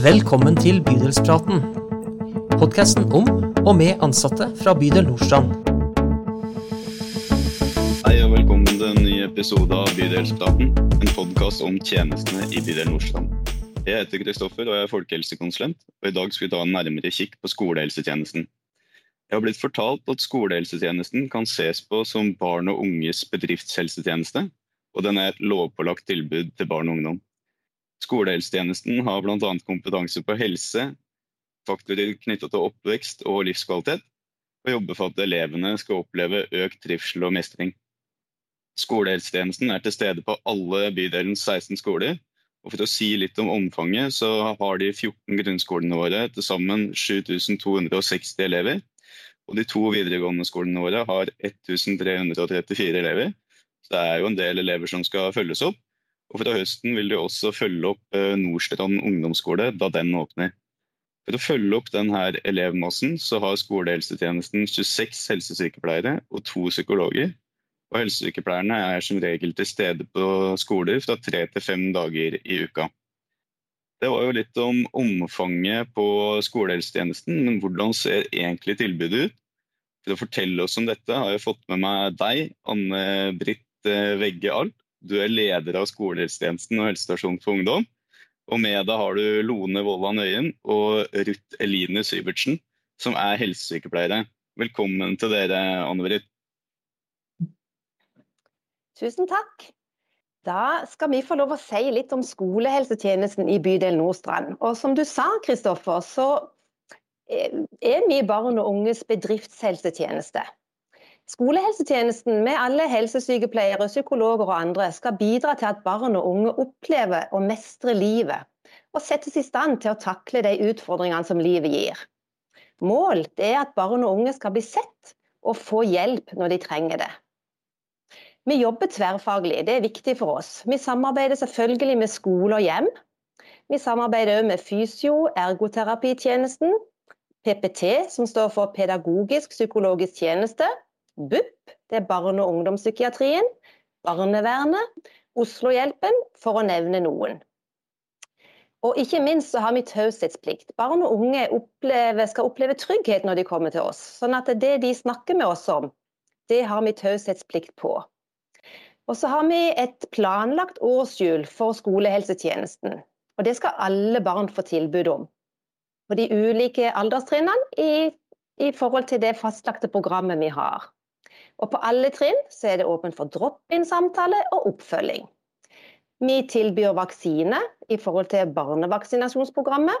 Velkommen til Bydelspraten. Podkasten om og med ansatte fra bydel Nordstrand. Hei og velkommen til en ny episode av Bydelspraten. En podkast om tjenestene i bydel Nordstrand. Jeg heter Kristoffer og jeg er folkehelsekonsulent. og I dag skal vi ta en nærmere kikk på skolehelsetjenesten. Jeg har blitt fortalt at skolehelsetjenesten kan ses på som barn og unges bedriftshelsetjeneste, og den er et lovpålagt tilbud til barn og ungdom. Skolehelsetjenesten har bl.a. kompetanse på helse, faktorer knyttet til oppvekst og livskvalitet, og jobber for at elevene skal oppleve økt trivsel og mestring. Skolehelsetjenesten er til stede på alle bydelens 16 skoler. og For å si litt om omfanget, så har de 14 grunnskolene våre til sammen 7260 elever. Og de to videregående skolene våre har 1334 elever. Så det er jo en del elever som skal følges opp. Og fra høsten vil de også følge opp eh, Nordstrand ungdomsskole da den åpner. For å følge opp denne elevmassen så har skolehelsetjenesten 26 helsesykepleiere og to psykologer. Og helsesykepleierne er som regel til stede på skoler fra tre til fem dager i uka. Det var jo litt om omfanget på skolehelsetjenesten, men hvordan ser egentlig tilbudet ut? For å fortelle oss om dette har jeg fått med meg deg, Anne Britt eh, Vegge Alt, du er leder av skolehelsetjenesten og helsestasjonen for ungdom. Og med deg har du Lone Vollan Øyen og Ruth Eline Syvertsen, som er helsesykepleiere. Velkommen til dere, Anne Britt. Tusen takk. Da skal vi få lov å si litt om skolehelsetjenesten i bydel Nordstrand. Og som du sa, Kristoffer, så er vi barn og unges bedriftshelsetjeneste. Skolehelsetjenesten med alle helsesykepleiere, psykologer og andre skal bidra til at barn og unge opplever å mestre livet, og settes i stand til å takle de utfordringene som livet gir. Mål er at barn og unge skal bli sett og få hjelp når de trenger det. Vi jobber tverrfaglig, det er viktig for oss. Vi samarbeider selvfølgelig med skole og hjem. Vi samarbeider òg med fysio, ergoterapitjenesten, PPT, som står for pedagogisk psykologisk tjeneste, BUP, det er barne- og ungdomspsykiatrien, barnevernet, Oslohjelpen, for å nevne noen. Og ikke minst så har vi taushetsplikt. Barn og unge opplever, skal oppleve trygghet når de kommer til oss. Sånn at det de snakker med oss om, det har vi taushetsplikt på. Og så har vi et planlagt årshjul for skolehelsetjenesten. Og det skal alle barn få tilbud om. På de ulike alderstrinnene i, i forhold til det fastlagte programmet vi har. Og på alle trinn så er det åpent for drop-in-samtale og oppfølging. Vi tilbyr vaksine i forhold til barnevaksinasjonsprogrammet.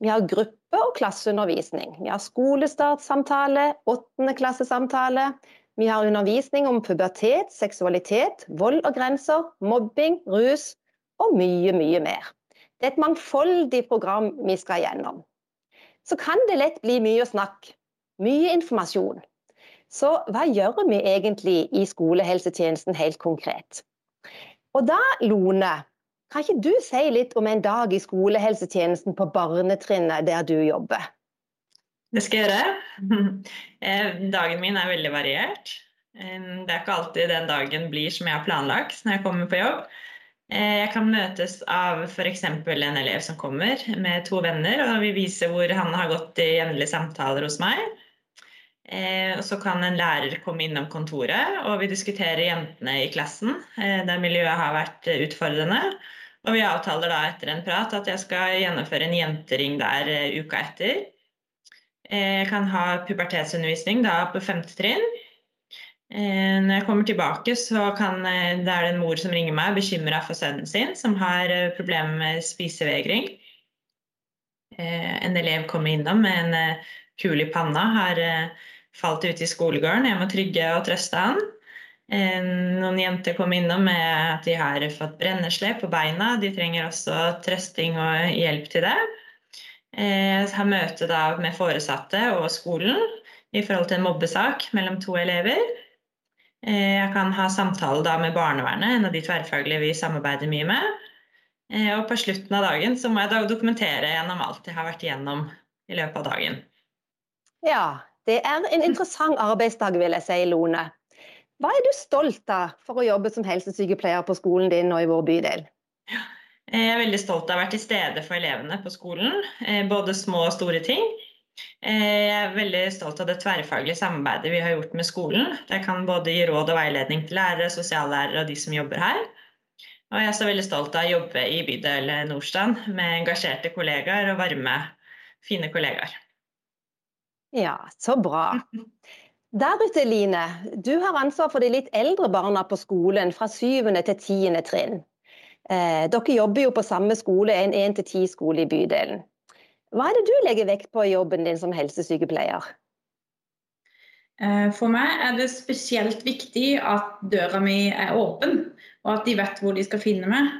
Vi har gruppe- og klasseundervisning. Vi har skolestartsamtale, åttendeklassesamtale. Vi har undervisning om pubertet, seksualitet, vold og grenser, mobbing, rus og mye, mye mer. Det er et mangfoldig program vi skal gjennom. Så kan det lett bli mye snakk, mye informasjon. Så hva gjør vi egentlig i skolehelsetjenesten helt konkret? Og da, Lone, kan ikke du si litt om en dag i skolehelsetjenesten på barnetrinnet der du jobber? Det skal jeg gjøre. Eh, dagen min er veldig variert. Det er ikke alltid den dagen blir som jeg har planlagt når jeg kommer på jobb. Eh, jeg kan møtes av f.eks. en elev som kommer med to venner og vi viser hvor han har gått i jevnlige samtaler hos meg. Eh, og så kan en lærer komme innom kontoret, og vi diskuterer jentene i klassen, eh, der miljøet har vært utfordrende. Og vi avtaler da etter en prat at jeg skal gjennomføre en jentering der eh, uka etter. Jeg kan ha pubertetsundervisning da på femte trinn. Når jeg kommer tilbake, så kan, det er det en mor som ringer meg bekymra for sønnen sin, som har problemer med spisevegring. En elev kommer innom med en kule i panna, har falt ute i skolegården. Jeg må trygge og trøste han. Noen jenter kom innom med at de har fått brennesle på beina. De trenger også trøsting og hjelp til det. Jeg har møte med foresatte og skolen i forhold til en mobbesak mellom to elever. Jeg kan ha samtale med barnevernet, en av de tverrfaglige vi samarbeider mye med. Og på slutten av dagen så må jeg dokumentere gjennom alt jeg har vært igjennom i løpet av dagen. Ja, det er en interessant arbeidsdag, vil jeg si, Lone. Hva er du stolt av for å jobbe som helsesykepleier på skolen din og i vår bydel? Jeg er veldig stolt av å være til stede for elevene på skolen, både små og store ting. Jeg er veldig stolt av det tverrfaglige samarbeidet vi har gjort med skolen. Det kan både gi råd og veiledning til lærere, sosiallærere og de som jobber her. Og jeg er så veldig stolt av å jobbe i bydel Nordstrand med engasjerte kollegaer og varme, fine kollegaer. Ja, så bra. Der ute, Line, du har ansvar for de litt eldre barna på skolen fra syvende til tiende trinn. Eh, dere jobber jo på samme skole, en 1-10-skole i bydelen. Hva er det du legger vekt på i jobben din som helsesykepleier? Eh, for meg er det spesielt viktig at døra mi er åpen, og at de vet hvor de skal finne meg.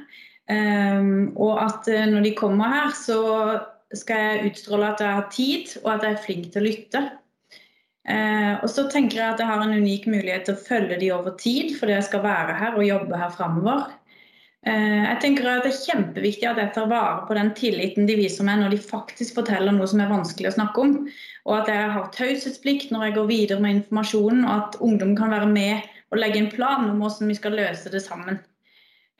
Eh, og at eh, når de kommer her, så skal jeg utstråle at jeg har tid, og at jeg er flink til å lytte. Og så tenker jeg at jeg har en unik mulighet til å følge de over tid, fordi jeg skal være her og jobbe her framover. Eh, jeg tenker at Det er kjempeviktig at jeg tar vare på den tilliten de viser meg når de faktisk forteller noe som er vanskelig å snakke om. Og at jeg har taushetsplikt når jeg går videre med informasjonen, og at ungdom kan være med og legge en plan om hvordan vi skal løse det sammen.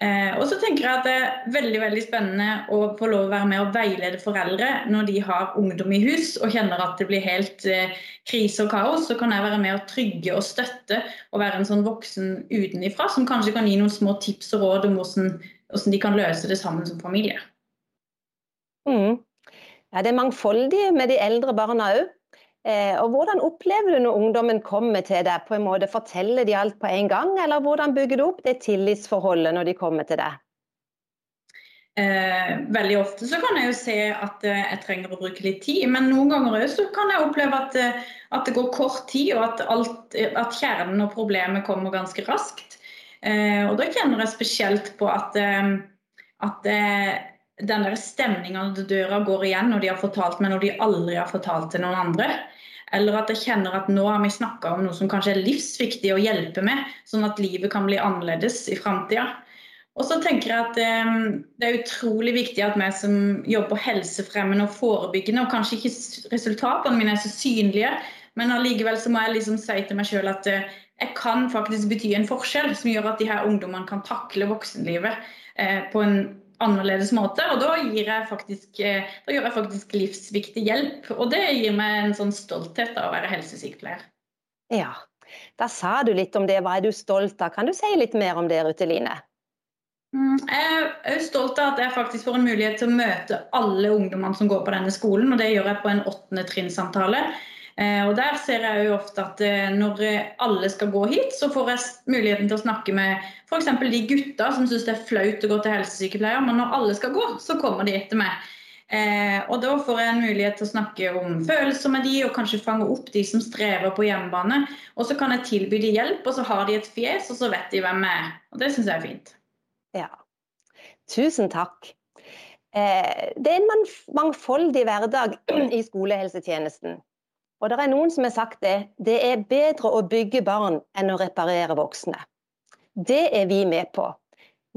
Eh, og så tenker jeg at Det er veldig veldig spennende å få lov å være med og veilede foreldre når de har ungdom i hus og kjenner at det blir helt eh, krise og kaos. Så kan jeg være med og trygge og støtte og være en sånn voksen utenifra som kanskje kan gi noen små tips og råd om hvordan, hvordan de kan løse det sammen som familie. Mm. Ja, det er mangfoldig med de eldre barna òg. Eh, og Hvordan opplever du når ungdommen kommer til deg? på en måte Forteller de alt på en gang, eller hvordan bygger du opp det tillitsforholdet når de kommer til deg? Eh, veldig ofte så kan jeg jo se at eh, jeg trenger å bruke litt tid, men noen ganger så kan jeg oppleve at, eh, at, det går kort tid, og at, alt, at kjernen og problemet kommer ganske raskt. Eh, og Da kjenner jeg spesielt på at, eh, at den der stemninga når døra går igjen når de har fortalt meg når de aldri har fortalt til noen andre. Eller at jeg kjenner at nå har vi snakka om noe som kanskje er livsviktig å hjelpe med, sånn at livet kan bli annerledes i framtida. Og så tenker jeg at eh, Det er utrolig viktig at vi som jobber helsefremmende og forebyggende, og kanskje ikke resultatene mine er så synlige, men allikevel så må jeg liksom si til meg sjøl at eh, jeg kan faktisk bety en forskjell som gjør at de her ungdommene kan takle voksenlivet eh, på en annerledes måte. Og da, jeg faktisk, eh, da, gjør jeg faktisk livsviktig hjelp. Og det gir meg en sånn stolthet av å være helsesykepleier. Ja, da sa du litt om det. Hva er du stolt av? Kan du si litt mer om det, Ruteline? Mm, jeg er stolt av at jeg faktisk får en mulighet til å møte alle ungdommene som går på denne skolen. og Det gjør jeg på en åttende trinnsamtale. Eh, og Der ser jeg jo ofte at eh, når alle skal gå hit, så får jeg muligheten til å snakke med f.eks. de gutta som syns det er flaut å gå til helsesykepleier, men når alle skal gå, så kommer de etter meg. Eh, og Da får jeg en mulighet til å snakke om følelser med de, og kanskje fange opp de som strever på hjemmebane. Og så kan jeg tilby de hjelp, og så har de et fjes, og så vet de hvem jeg er. Og Det syns jeg er fint. Ja, tusen takk. Det er en mangfoldig hverdag i skolehelsetjenesten. Og det er noen som har sagt det. Det er bedre å bygge barn enn å reparere voksne. Det er vi med på.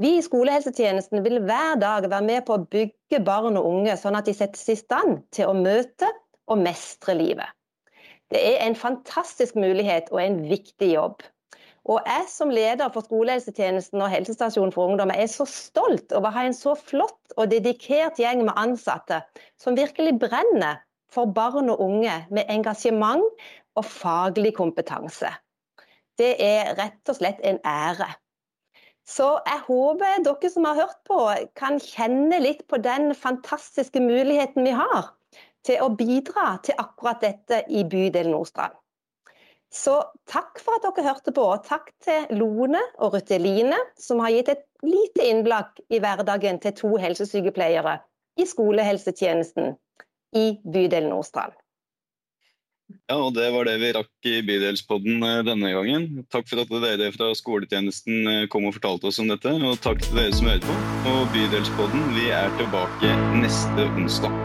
Vi i skolehelsetjenesten vil hver dag være med på å bygge barn og unge, sånn at de settes i stand til å møte og mestre livet. Det er en fantastisk mulighet og en viktig jobb. Og jeg som leder for skolehelsetjenesten og helsestasjonen for ungdom er så stolt over å ha en så flott og dedikert gjeng med ansatte som virkelig brenner for barn og unge med engasjement og faglig kompetanse. Det er rett og slett en ære. Så jeg håper dere som har hørt på, kan kjenne litt på den fantastiske muligheten vi har til å bidra til akkurat dette i bydel Nordstrand. Så takk for at dere hørte på, og takk til Lone og Ruteline, som har gitt et lite innblikk i hverdagen til to helsesykepleiere i skolehelsetjenesten i bydel Nordstrand. Ja, og Det var det vi rakk i Bydelspodden eh, denne gangen. Takk for at dere fra skoletjenesten eh, kom og fortalte oss om dette. Og takk til dere som hører på. Og Bydelspodden vi er tilbake neste onsdag.